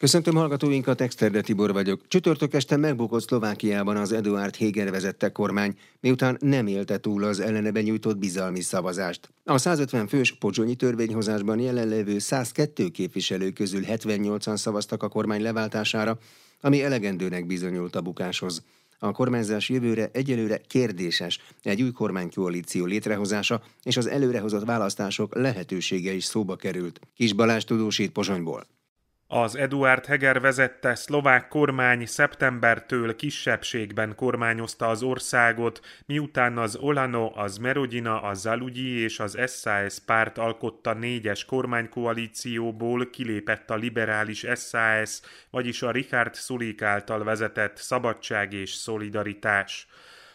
Köszöntöm hallgatóinkat, Exterde Tibor vagyok. Csütörtök este megbukott Szlovákiában az Eduard Heger vezette kormány, miután nem élte túl az ellene benyújtott bizalmi szavazást. A 150 fős pocsonyi törvényhozásban jelenlevő 102 képviselő közül 78-an szavaztak a kormány leváltására, ami elegendőnek bizonyult a bukáshoz. A kormányzás jövőre egyelőre kérdéses, egy új kormánykoalíció létrehozása és az előrehozott választások lehetősége is szóba került. Kis Balázs tudósít Pozsonyból. Az Eduard Heger vezette szlovák kormány szeptembertől kisebbségben kormányozta az országot, miután az Olano, az Merodina, a Zalugyi és az SAS párt alkotta négyes kormánykoalícióból kilépett a liberális SAS, vagyis a Richard Sulik által vezetett Szabadság és Szolidaritás.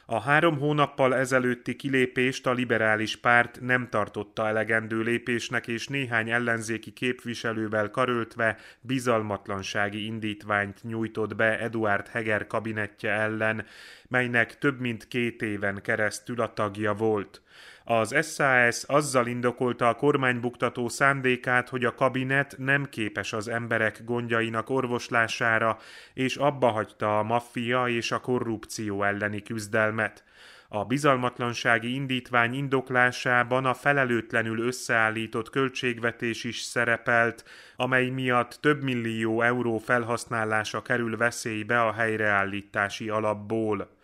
A három hónappal ezelőtti kilépést a liberális párt nem tartotta elegendő lépésnek, és néhány ellenzéki képviselővel karöltve bizalmatlansági indítványt nyújtott be Eduard Heger kabinettje ellen, melynek több mint két éven keresztül a tagja volt. Az SAS azzal indokolta a kormánybuktató szándékát, hogy a kabinet nem képes az emberek gondjainak orvoslására, és abba hagyta a maffia és a korrupció elleni küzdelmet. A bizalmatlansági indítvány indoklásában a felelőtlenül összeállított költségvetés is szerepelt, amely miatt több millió euró felhasználása kerül veszélybe a helyreállítási alapból.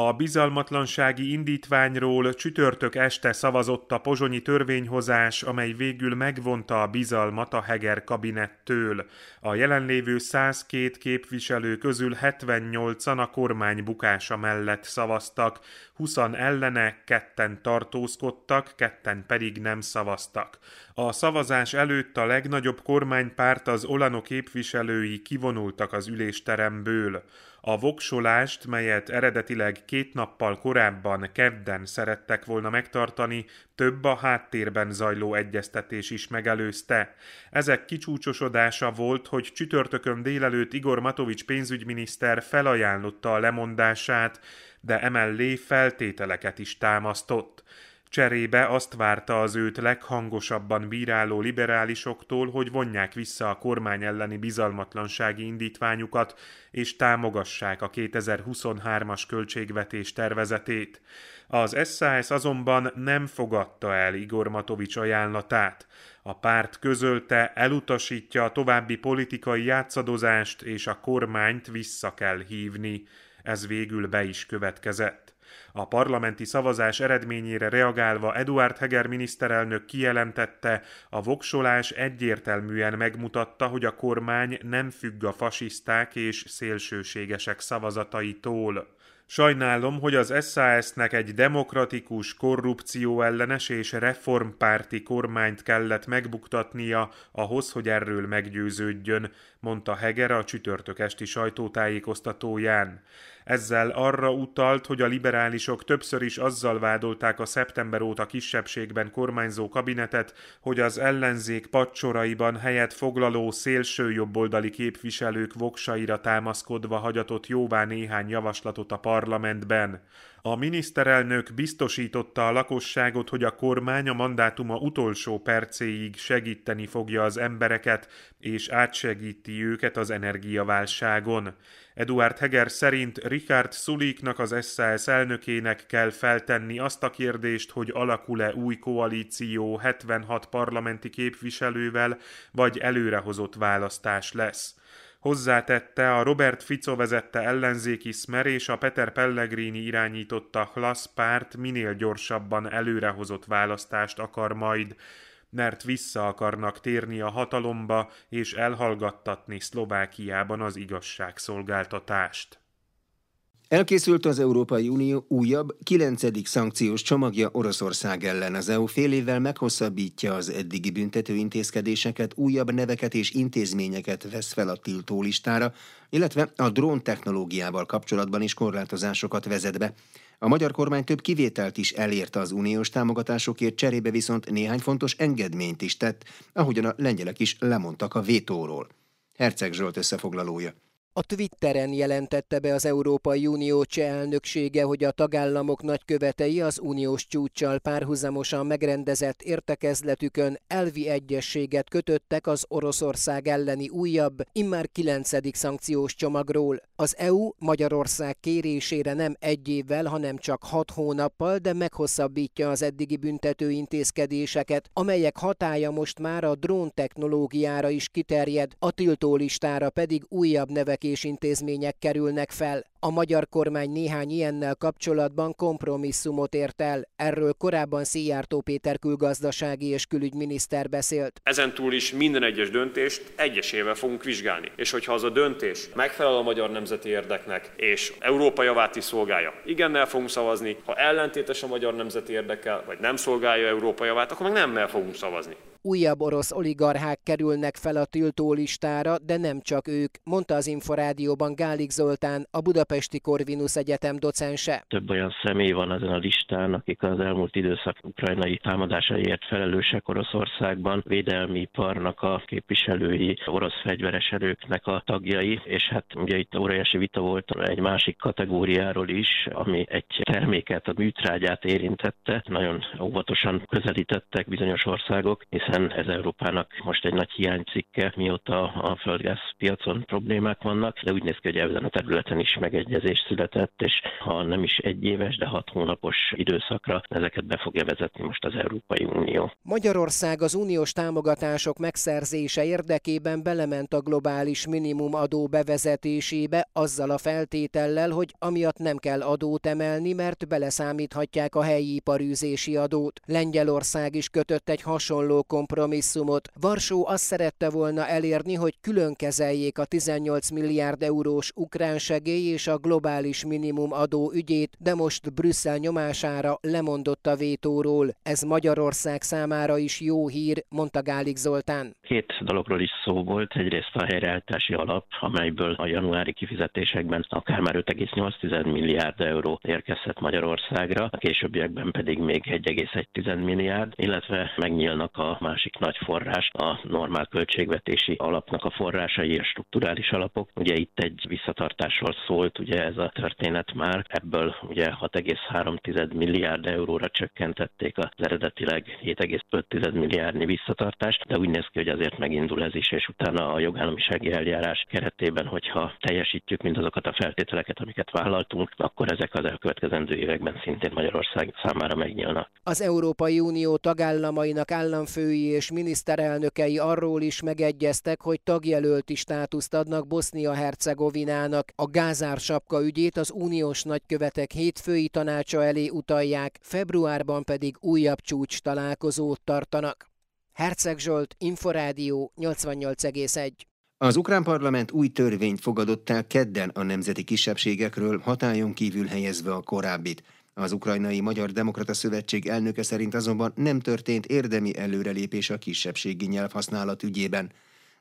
A bizalmatlansági indítványról csütörtök este szavazott a pozsonyi törvényhozás, amely végül megvonta a bizalmat a Heger kabinettől. A jelenlévő 102 képviselő közül 78-an a kormány bukása mellett szavaztak, 20 ellene, ketten tartózkodtak, ketten pedig nem szavaztak. A szavazás előtt a legnagyobb kormánypárt az Olano képviselői kivonultak az ülésteremből. A voksolást, melyet eredetileg két nappal korábban kedden szerettek volna megtartani, több a háttérben zajló egyeztetés is megelőzte. Ezek kicsúcsosodása volt, hogy csütörtökön délelőtt Igor Matovics pénzügyminiszter felajánlotta a lemondását, de emellé feltételeket is támasztott. Cserébe azt várta az őt leghangosabban bíráló liberálisoktól, hogy vonják vissza a kormány elleni bizalmatlansági indítványukat, és támogassák a 2023-as költségvetés tervezetét. Az SAS azonban nem fogadta el Igor Matovics ajánlatát. A párt közölte, elutasítja a további politikai játszadozást, és a kormányt vissza kell hívni. Ez végül be is következett. A parlamenti szavazás eredményére reagálva Eduard Heger miniszterelnök kijelentette, a voksolás egyértelműen megmutatta, hogy a kormány nem függ a fasiszták és szélsőségesek szavazataitól. Sajnálom, hogy az SAS-nek egy demokratikus, korrupció ellenes és reformpárti kormányt kellett megbuktatnia ahhoz, hogy erről meggyőződjön, mondta Heger a csütörtök esti sajtótájékoztatóján. Ezzel arra utalt, hogy a liberálisok többször is azzal vádolták a szeptember óta kisebbségben kormányzó kabinetet, hogy az ellenzék pacsoraiban helyet foglaló szélső jobboldali képviselők voksaira támaszkodva hagyatott jóvá néhány javaslatot a parlamentben. A miniszterelnök biztosította a lakosságot, hogy a kormány a mandátuma utolsó percéig segíteni fogja az embereket, és átsegíti őket az energiaválságon. Eduard Heger szerint Richard Suliknak az SAS elnökének kell feltenni azt a kérdést, hogy alakul-e új koalíció 76 parlamenti képviselővel, vagy előrehozott választás lesz. Hozzátette, a Robert Fico vezette ellenzéki Smer és a Peter Pellegrini irányította Hlas párt minél gyorsabban előrehozott választást akar majd, mert vissza akarnak térni a hatalomba és elhallgattatni Szlovákiában az igazságszolgáltatást. Elkészült az Európai Unió újabb, kilencedik szankciós csomagja Oroszország ellen. Az EU fél évvel meghosszabbítja az eddigi büntető intézkedéseket, újabb neveket és intézményeket vesz fel a tiltó listára, illetve a drón technológiával kapcsolatban is korlátozásokat vezet be. A magyar kormány több kivételt is elérte az uniós támogatásokért, cserébe viszont néhány fontos engedményt is tett, ahogyan a lengyelek is lemondtak a vétóról. Herceg Zsolt összefoglalója. A Twitteren jelentette be az Európai Unió cseh elnöksége, hogy a tagállamok nagykövetei az uniós csúccsal párhuzamosan megrendezett értekezletükön elvi egyességet kötöttek az Oroszország elleni újabb, immár kilencedik szankciós csomagról. Az EU Magyarország kérésére nem egy évvel, hanem csak hat hónappal, de meghosszabbítja az eddigi büntető intézkedéseket, amelyek hatája most már a drón technológiára is kiterjed, a tiltólistára pedig újabb nevek és intézmények kerülnek fel. A magyar kormány néhány ilyennel kapcsolatban kompromisszumot ért el. Erről korábban Szijjártó Péter külgazdasági és külügyminiszter beszélt. Ezen túl is minden egyes döntést egyesével fogunk vizsgálni. És hogyha az a döntés megfelel a magyar nemzeti érdeknek, és Európa javát is szolgálja, igennel fogunk szavazni. Ha ellentétes a magyar nemzeti érdekel, vagy nem szolgálja Európa javát, akkor meg nemmel fogunk szavazni. Újabb orosz oligarchák kerülnek fel a tiltólistára, de nem csak ők, mondta az Inforádióban Gálik Zoltán, a Budapesti Corvinus Egyetem docense. Több olyan személy van ezen a listán, akik az elmúlt időszak ukrajnai támadásaiért felelősek Oroszországban, védelmi iparnak a képviselői, orosz fegyveres erőknek a tagjai, és hát ugye itt óriási vita volt egy másik kategóriáról is, ami egy terméket, a műtrágyát érintette. Nagyon óvatosan közelítettek bizonyos országok, hiszen hiszen ez Európának most egy nagy hiánycikke, mióta a földgáz piacon problémák vannak, de úgy néz ki, hogy ezen a területen is megegyezés született, és ha nem is egy éves, de hat hónapos időszakra ezeket be fogja vezetni most az Európai Unió. Magyarország az uniós támogatások megszerzése érdekében belement a globális minimumadó bevezetésébe azzal a feltétellel, hogy amiatt nem kell adót emelni, mert beleszámíthatják a helyi iparűzési adót. Lengyelország is kötött egy hasonló kompromisszumot. Varsó azt szerette volna elérni, hogy külön kezeljék a 18 milliárd eurós ukrán segély és a globális minimum adó ügyét, de most Brüsszel nyomására lemondott a vétóról. Ez Magyarország számára is jó hír, mondta Gálik Zoltán. Két dologról is szó volt. Egyrészt a helyreállítási alap, amelyből a januári kifizetésekben akár már 5,8 milliárd euró érkezhet Magyarországra, a későbbiekben pedig még 1,1 milliárd, illetve megnyílnak a másik nagy forrás a normál költségvetési alapnak a forrásai, a strukturális alapok. Ugye itt egy visszatartásról szólt, ugye ez a történet már, ebből ugye 6,3 milliárd euróra csökkentették az eredetileg 7,5 milliárdnyi visszatartást, de úgy néz ki, hogy azért megindul ez is, és utána a jogállamisági eljárás keretében, hogyha teljesítjük mindazokat a feltételeket, amiket vállaltunk, akkor ezek az elkövetkezendő években szintén Magyarország számára megnyílnak. Az Európai Unió tagállamainak államfői államfői és miniszterelnökei arról is megegyeztek, hogy tagjelölti státuszt adnak Bosznia-Hercegovinának. A Gázár sapka ügyét az uniós nagykövetek hétfői tanácsa elé utalják, februárban pedig újabb csúcs találkozót tartanak. Herceg Zsolt, Inforádió 88,1 az ukrán parlament új törvényt fogadott el kedden a nemzeti kisebbségekről, hatályon kívül helyezve a korábbit. Az Ukrajnai Magyar Demokrata Szövetség elnöke szerint azonban nem történt érdemi előrelépés a kisebbségi nyelvhasználat ügyében.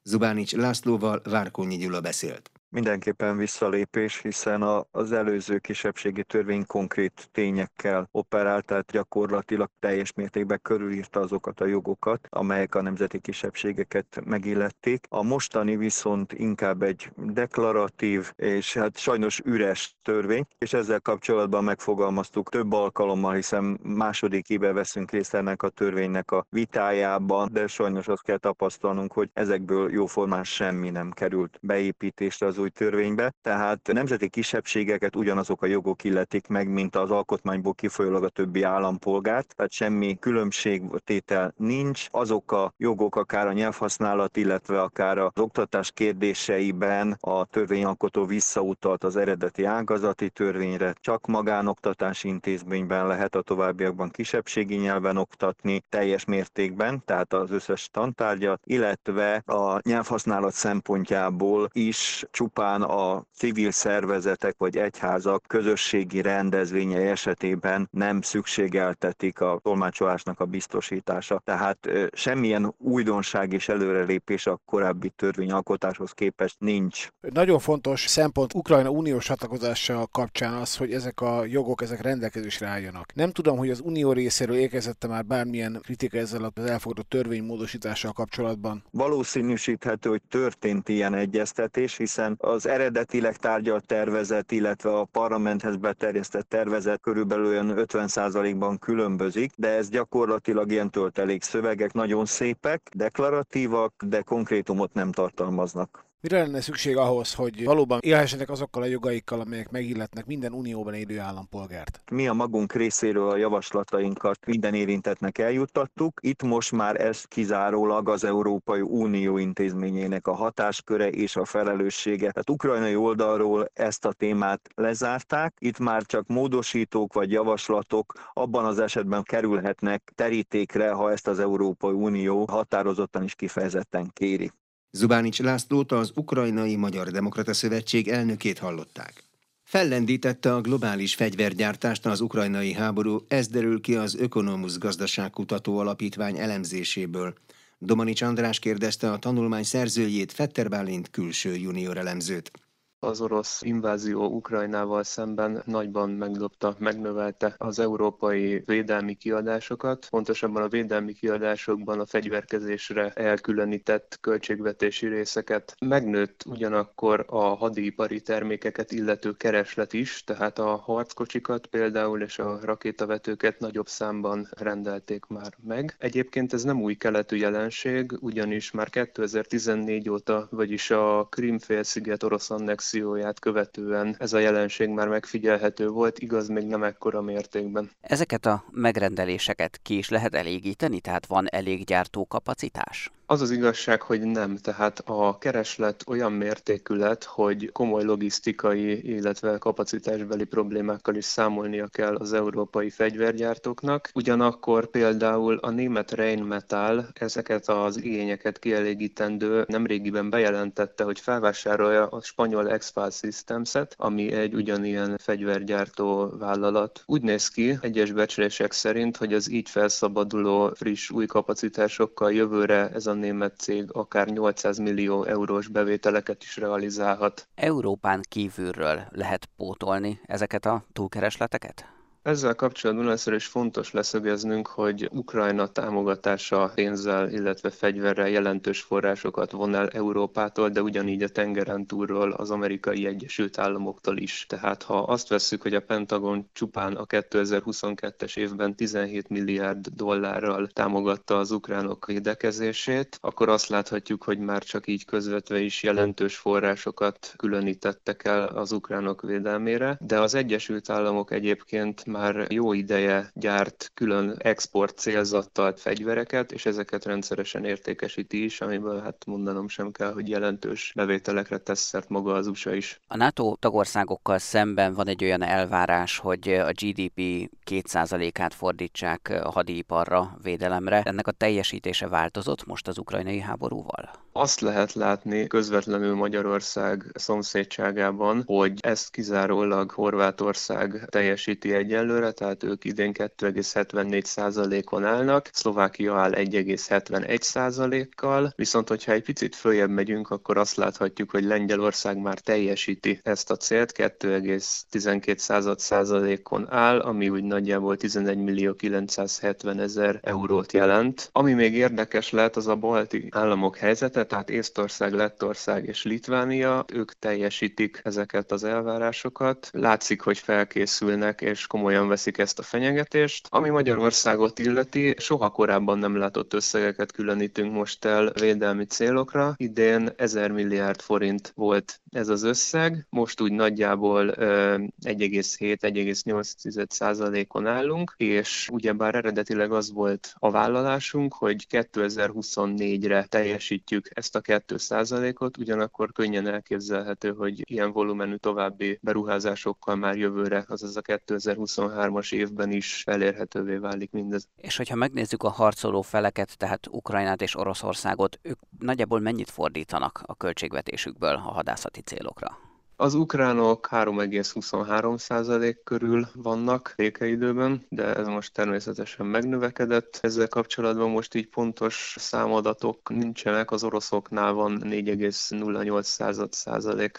Zubánics Lászlóval Várkonyi Gyula beszélt mindenképpen visszalépés, hiszen a, az előző kisebbségi törvény konkrét tényekkel operált, tehát gyakorlatilag teljes mértékben körülírta azokat a jogokat, amelyek a nemzeti kisebbségeket megillették. A mostani viszont inkább egy deklaratív és hát sajnos üres törvény, és ezzel kapcsolatban megfogalmaztuk több alkalommal, hiszen második éve veszünk részt ennek a törvénynek a vitájában, de sajnos azt kell tapasztalnunk, hogy ezekből jóformán semmi nem került beépítésre az új új törvénybe, tehát nemzeti kisebbségeket ugyanazok a jogok illetik meg, mint az alkotmányból kifolyólag a többi állampolgárt, tehát semmi különbségtétel nincs. Azok a jogok, akár a nyelvhasználat, illetve akár az oktatás kérdéseiben a törvényalkotó visszautalt az eredeti ágazati törvényre, csak magánoktatási intézményben lehet a továbbiakban kisebbségi nyelven oktatni teljes mértékben, tehát az összes tantárgyat, illetve a nyelvhasználat szempontjából is csupán csupán a civil szervezetek vagy egyházak közösségi rendezvényei esetében nem szükségeltetik a tolmácsolásnak a biztosítása. Tehát semmilyen újdonság és előrelépés a korábbi törvényalkotáshoz képest nincs. Nagyon fontos szempont Ukrajna uniós csatlakozása kapcsán az, hogy ezek a jogok, ezek rendelkezésre álljanak. Nem tudom, hogy az unió részéről érkezette már bármilyen kritika ezzel az elfogadott törvénymódosítással kapcsolatban. Valószínűsíthető, hogy történt ilyen egyeztetés, hiszen az eredetileg tárgyalt tervezet, illetve a parlamenthez beterjesztett tervezet körülbelül olyan 50%-ban különbözik, de ez gyakorlatilag ilyen töltelék szövegek, nagyon szépek, deklaratívak, de konkrétumot nem tartalmaznak. Mire lenne szükség ahhoz, hogy valóban élhessenek azokkal a jogaikkal, amelyek megilletnek minden unióban élő állampolgárt? Mi a magunk részéről a javaslatainkat minden érintetnek eljuttattuk. Itt most már ez kizárólag az Európai Unió intézményének a hatásköre és a felelőssége. Tehát ukrajnai oldalról ezt a témát lezárták. Itt már csak módosítók vagy javaslatok abban az esetben kerülhetnek terítékre, ha ezt az Európai Unió határozottan is kifejezetten kéri. Zubánics Lászlót az Ukrajnai Magyar Demokrata Szövetség elnökét hallották. Fellendítette a globális fegyvergyártást az ukrajnai háború, ez derül ki az Ökonomusz Gazdaságkutató Alapítvány elemzéséből. Domanics András kérdezte a tanulmány szerzőjét, Fetter Bálint külső junior elemzőt az orosz invázió Ukrajnával szemben nagyban megdobta, megnövelte az európai védelmi kiadásokat, pontosabban a védelmi kiadásokban a fegyverkezésre elkülönített költségvetési részeket. Megnőtt ugyanakkor a hadipari termékeket illető kereslet is, tehát a harckocsikat például és a rakétavetőket nagyobb számban rendelték már meg. Egyébként ez nem új keletű jelenség, ugyanis már 2014 óta, vagyis a Krimfélsziget orosz annex reakcióját követően ez a jelenség már megfigyelhető volt, igaz még nem ekkora mértékben. Ezeket a megrendeléseket ki is lehet elégíteni, tehát van elég gyártókapacitás? Az az igazság, hogy nem. Tehát a kereslet olyan mértékű lett, hogy komoly logisztikai, illetve kapacitásbeli problémákkal is számolnia kell az európai fegyvergyártóknak. Ugyanakkor például a német Rheinmetall ezeket az igényeket kielégítendő nemrégiben bejelentette, hogy felvásárolja a spanyol Expal Systems-et, ami egy ugyanilyen fegyvergyártó vállalat. Úgy néz ki egyes becslések szerint, hogy az így felszabaduló friss új kapacitásokkal jövőre ez a német cég akár 800 millió eurós bevételeket is realizálhat. Európán kívülről lehet pótolni ezeket a túlkeresleteket? Ezzel kapcsolatban először is fontos leszögeznünk, hogy Ukrajna támogatása pénzzel, illetve fegyverrel jelentős forrásokat von el Európától, de ugyanígy a tengeren túlról az amerikai Egyesült Államoktól is. Tehát ha azt vesszük, hogy a Pentagon csupán a 2022-es évben 17 milliárd dollárral támogatta az ukránok védekezését, akkor azt láthatjuk, hogy már csak így közvetve is jelentős forrásokat különítettek el az ukránok védelmére, de az Egyesült Államok egyébként már jó ideje gyárt külön export célzattal fegyvereket, és ezeket rendszeresen értékesíti is, amiből hát mondanom sem kell, hogy jelentős bevételekre tesz szert maga az USA is. A NATO tagországokkal szemben van egy olyan elvárás, hogy a GDP 2%-át fordítsák a hadiiparra, védelemre. Ennek a teljesítése változott most az ukrajnai háborúval? Azt lehet látni közvetlenül Magyarország szomszédságában, hogy ezt kizárólag Horvátország teljesíti egyelőre, tehát ők idén 2,74%-on állnak, Szlovákia áll 1,71%-kal, viszont hogyha egy picit följebb megyünk, akkor azt láthatjuk, hogy Lengyelország már teljesíti ezt a célt, 2,12%-on áll, ami úgy nagyjából 11 millió 970 ezer eurót jelent. Ami még érdekes lehet, az a balti államok helyzete, tehát Észtország, Lettország és Litvánia, ők teljesítik ezeket az elvárásokat. Látszik, hogy felkészülnek és komolyan veszik ezt a fenyegetést. Ami Magyarországot illeti, soha korábban nem látott összegeket különítünk most el védelmi célokra. Idén 1000 milliárd forint volt ez az összeg, most úgy nagyjából 1,7-1,8%-on állunk, és ugyebár eredetileg az volt a vállalásunk, hogy 2024-re teljesítjük ezt a 2%-ot, ugyanakkor könnyen elképzelhető, hogy ilyen volumenű további beruházásokkal már jövőre, azaz a 2023-as évben is elérhetővé válik mindez. És hogyha megnézzük a harcoló feleket, tehát Ukrajnát és Oroszországot, ők nagyjából mennyit fordítanak a költségvetésükből a hadászati célokra? Az ukránok 3,23% körül vannak békeidőben, de ez most természetesen megnövekedett. Ezzel kapcsolatban most így pontos számadatok nincsenek, az oroszoknál van 4,08%.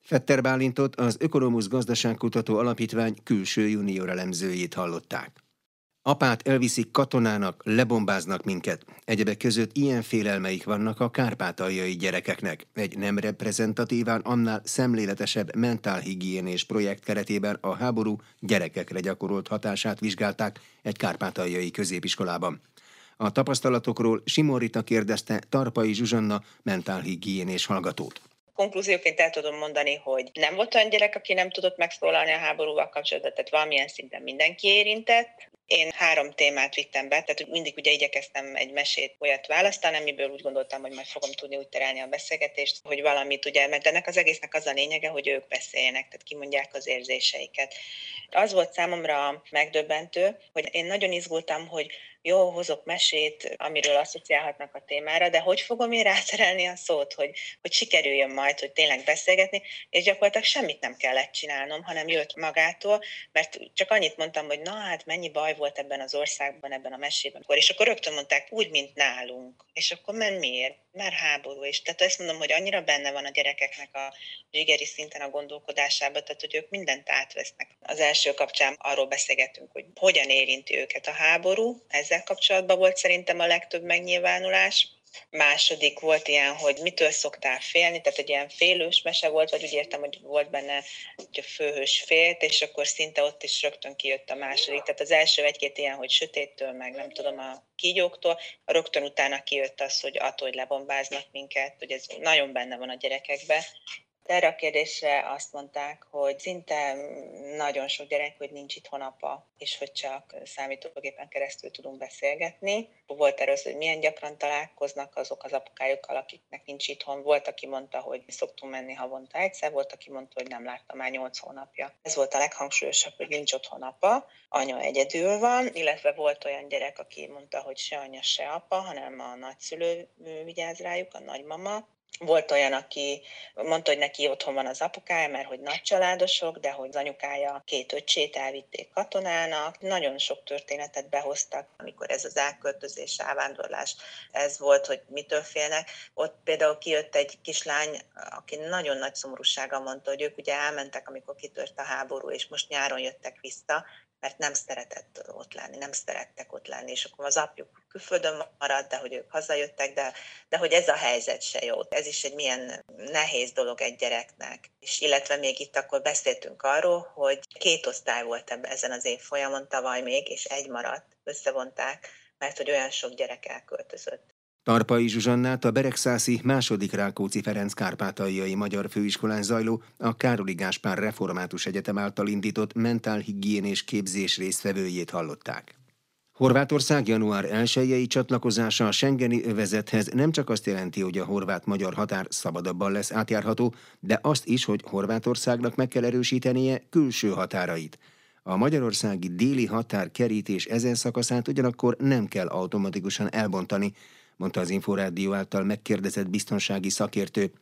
Fetter Bálintot az Ökonomusz Gazdaságkutató Alapítvány külső junior elemzőjét hallották. Apát elviszik katonának, lebombáznak minket. Egyebek között ilyen félelmeik vannak a kárpátaljai gyerekeknek. Egy nem reprezentatívan annál szemléletesebb mentálhigiénés projekt keretében a háború gyerekekre gyakorolt hatását vizsgálták egy kárpátaljai középiskolában. A tapasztalatokról Simorita kérdezte Tarpai Zsuzsanna mentálhigiénés hallgatót konklúzióként el tudom mondani, hogy nem volt olyan gyerek, aki nem tudott megszólalni a háborúval kapcsolatban, tehát valamilyen szinten mindenki érintett. Én három témát vittem be, tehát mindig ugye igyekeztem egy mesét olyat választani, amiből úgy gondoltam, hogy majd fogom tudni úgy terelni a beszélgetést, hogy valamit ugye, mert ennek az egésznek az a lényege, hogy ők beszéljenek, tehát kimondják az érzéseiket. Az volt számomra megdöbbentő, hogy én nagyon izgultam, hogy jó, hozok mesét, amiről asszociálhatnak a témára, de hogy fogom én ráterelni a szót, hogy, hogy sikerüljön majd, hogy tényleg beszélgetni, és gyakorlatilag semmit nem kellett csinálnom, hanem jött magától, mert csak annyit mondtam, hogy na hát mennyi baj volt ebben az országban, ebben a mesében. És akkor rögtön mondták, úgy, mint nálunk. És akkor mert miért? Mert háború. És tehát ezt mondom, hogy annyira benne van a gyerekeknek a zsigeri szinten a gondolkodásában, tehát hogy ők mindent átvesznek. Az első kapcsán arról beszélgetünk, hogy hogyan érinti őket a háború, ezzel kapcsolatban volt szerintem a legtöbb megnyilvánulás. Második volt ilyen, hogy mitől szoktál félni, tehát egy ilyen félős mese volt, vagy úgy értem, hogy volt benne, hogy a főhős félt, és akkor szinte ott is rögtön kijött a második. Tehát az első egy-két ilyen, hogy sötéttől, meg nem tudom, a kígyóktól, a rögtön utána kijött az, hogy attól, hogy lebombáznak minket, hogy ez nagyon benne van a gyerekekben, erre a kérdésre azt mondták, hogy szinte nagyon sok gyerek, hogy nincs itthon apa, és hogy csak számítógépen keresztül tudunk beszélgetni. Volt erről, hogy milyen gyakran találkoznak azok az apukájukkal, akiknek nincs itthon. Volt, aki mondta, hogy szoktunk menni havonta egyszer, volt, aki mondta, hogy nem látta már nyolc hónapja. Ez volt a leghangsúlyosabb, hogy nincs otthon apa, anya egyedül van, illetve volt olyan gyerek, aki mondta, hogy se anya, se apa, hanem a nagyszülő vigyáz rájuk, a nagymama, volt olyan, aki mondta, hogy neki otthon van az apukája, mert hogy nagy családosok, de hogy az anyukája két öcsét elvitték katonának. Nagyon sok történetet behoztak, amikor ez az elköltözés, elvándorlás, ez volt, hogy mitől félnek. Ott például kijött egy kislány, aki nagyon nagy szomorúsága mondta, hogy ők ugye elmentek, amikor kitört a háború, és most nyáron jöttek vissza, mert nem szeretett ott lenni, nem szerettek ott lenni, és akkor az apjuk külföldön maradt, de hogy ők hazajöttek, de, de hogy ez a helyzet se jó. Ez is egy milyen nehéz dolog egy gyereknek. És illetve még itt akkor beszéltünk arról, hogy két osztály volt ebben ezen az évfolyamon tavaly még, és egy maradt, összevonták, mert hogy olyan sok gyerek elköltözött. Tarpai Zsuzsannát a Beregszászi második Rákóczi Ferenc Kárpátaljai Magyar Főiskolán zajló a Károli Gáspár Református Egyetem által indított mentálhigiénés képzés résztvevőjét hallották. Horvátország január 1 csatlakozása a Schengeni övezethez nem csak azt jelenti, hogy a horvát-magyar határ szabadabban lesz átjárható, de azt is, hogy Horvátországnak meg kell erősítenie külső határait. A magyarországi déli határ kerítés ezen szakaszát ugyanakkor nem kell automatikusan elbontani, mondta az Inforádió által megkérdezett biztonsági szakértő.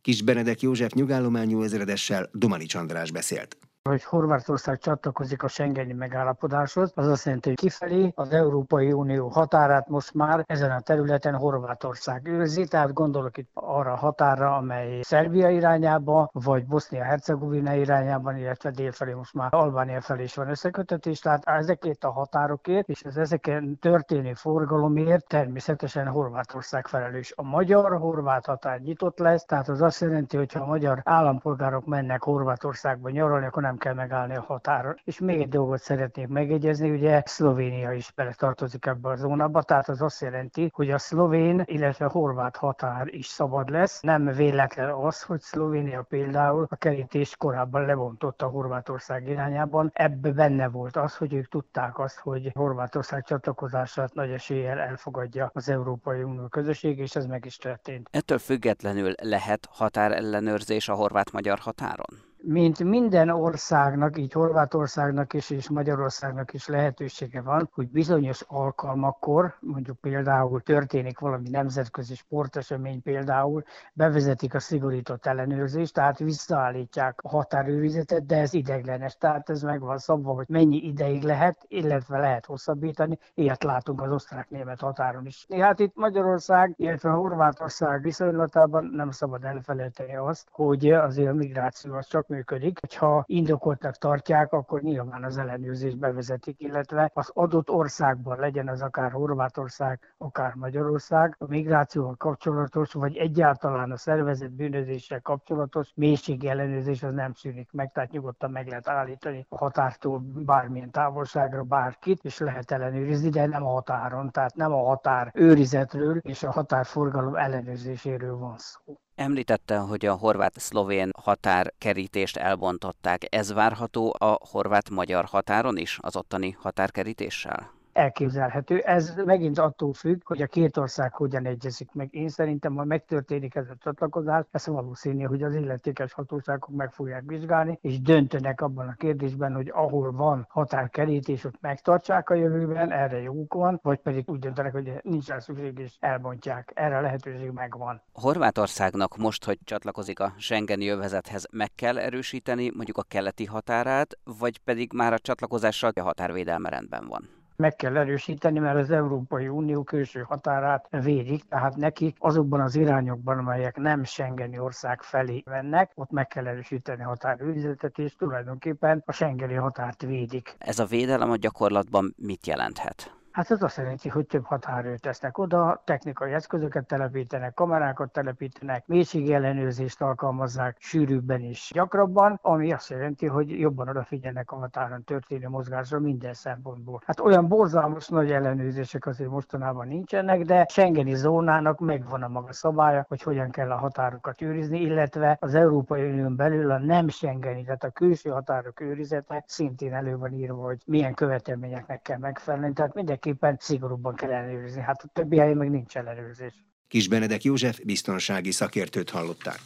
Kis Benedek József nyugállományú ezredessel Domani Csandrás beszélt hogy Horvátország csatlakozik a Schengeni megállapodáshoz, az azt jelenti, hogy kifelé az Európai Unió határát most már ezen a területen Horvátország őrzi, tehát gondolok itt arra a határra, amely Szerbia irányába, vagy Bosznia-Hercegovina irányában, illetve délfelé most már Albánia felé is van összekötetés, tehát ezekért a határokért és az ezeken történő forgalomért természetesen Horvátország felelős. A magyar-horvát határ nyitott lesz, tehát az azt jelenti, hogy ha a magyar állampolgárok mennek Horvátországba nyaralni, akkor nem nem kell megállni a határon. És még egy dolgot szeretnék megegyezni, ugye Szlovénia is bele tartozik ebbe a zónába, tehát az azt jelenti, hogy a szlovén, illetve a horvát határ is szabad lesz. Nem véletlen az, hogy Szlovénia például a kerítést korábban lebontotta Horvátország irányában. Ebbe benne volt az, hogy ők tudták azt, hogy Horvátország csatlakozását nagy eséllyel elfogadja az Európai Unió közösség, és ez meg is történt. Ettől függetlenül lehet határellenőrzés a horvát-magyar határon? Mint minden országnak, így Horvátországnak is és Magyarországnak is lehetősége van, hogy bizonyos alkalmakkor, mondjuk például történik valami nemzetközi sportesemény például, bevezetik a szigorított ellenőrzést, tehát visszaállítják a határőrizetet, de ez ideglenes, tehát ez meg van szabva, hogy mennyi ideig lehet, illetve lehet hosszabbítani, ilyet látunk az osztrák-német határon is. Hát itt Magyarország, illetve Horvátország viszonylatában nem szabad elfelejteni azt, hogy azért a migráció az csak működik. Ha indokoltnak tartják, akkor nyilván az ellenőrzést bevezetik, illetve az adott országban legyen az akár Horvátország, akár Magyarország, a migrációval kapcsolatos, vagy egyáltalán a szervezet bűnözéssel kapcsolatos mélységi ellenőrzés az nem szűnik meg, tehát nyugodtan meg lehet állítani a határtól bármilyen távolságra bárkit, és lehet ellenőrizni, de nem a határon, tehát nem a határ őrizetről és a határforgalom ellenőrzéséről van szó. Említette, hogy a horvát-szlovén határkerítést elbontották. Ez várható a horvát-magyar határon is, az ottani határkerítéssel? Elképzelhető. Ez megint attól függ, hogy a két ország hogyan egyezik meg. Én szerintem, ha megtörténik ez a csatlakozás, ez valószínű, hogy az illetékes hatóságok meg fogják vizsgálni, és döntenek abban a kérdésben, hogy ahol van határkerítés, ott megtartsák a jövőben, erre joguk van, vagy pedig úgy döntenek, hogy nincs rá szükség, és elbontják. Erre lehetőség megvan. Horvátországnak most, hogy csatlakozik a Schengeni övezethez, meg kell erősíteni mondjuk a keleti határát, vagy pedig már a csatlakozással a határvédelme rendben van? Meg kell erősíteni, mert az Európai Unió külső határát védik, tehát nekik azokban az irányokban, amelyek nem Schengeni ország felé mennek, ott meg kell erősíteni határőrizetet, és tulajdonképpen a Schengeni határt védik. Ez a védelem a gyakorlatban mit jelenthet? Hát ez azt jelenti, hogy több határőrt tesznek oda, technikai eszközöket telepítenek, kamerákat telepítenek, mélységi ellenőrzést alkalmazzák sűrűbben is gyakrabban, ami azt jelenti, hogy jobban odafigyelnek a határon történő mozgásra minden szempontból. Hát olyan borzalmas nagy ellenőrzések azért mostanában nincsenek, de Schengeni zónának megvan a maga szabálya, hogy hogyan kell a határokat őrizni, illetve az Európai Unión belül a nem Schengeni, tehát a külső határok őrizete szintén elő van írva, hogy milyen követelményeknek kell megfelelni. Tehát mindenki mindenképpen szigorúbban kell ellenőrizni. Hát a többi helyen meg nincs ellenőrzés. Kis Benedek József biztonsági szakértőt hallották.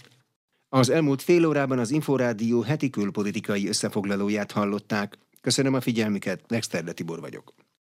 Az elmúlt fél órában az Inforádió heti külpolitikai összefoglalóját hallották. Köszönöm a figyelmüket, Lexter Tibor vagyok.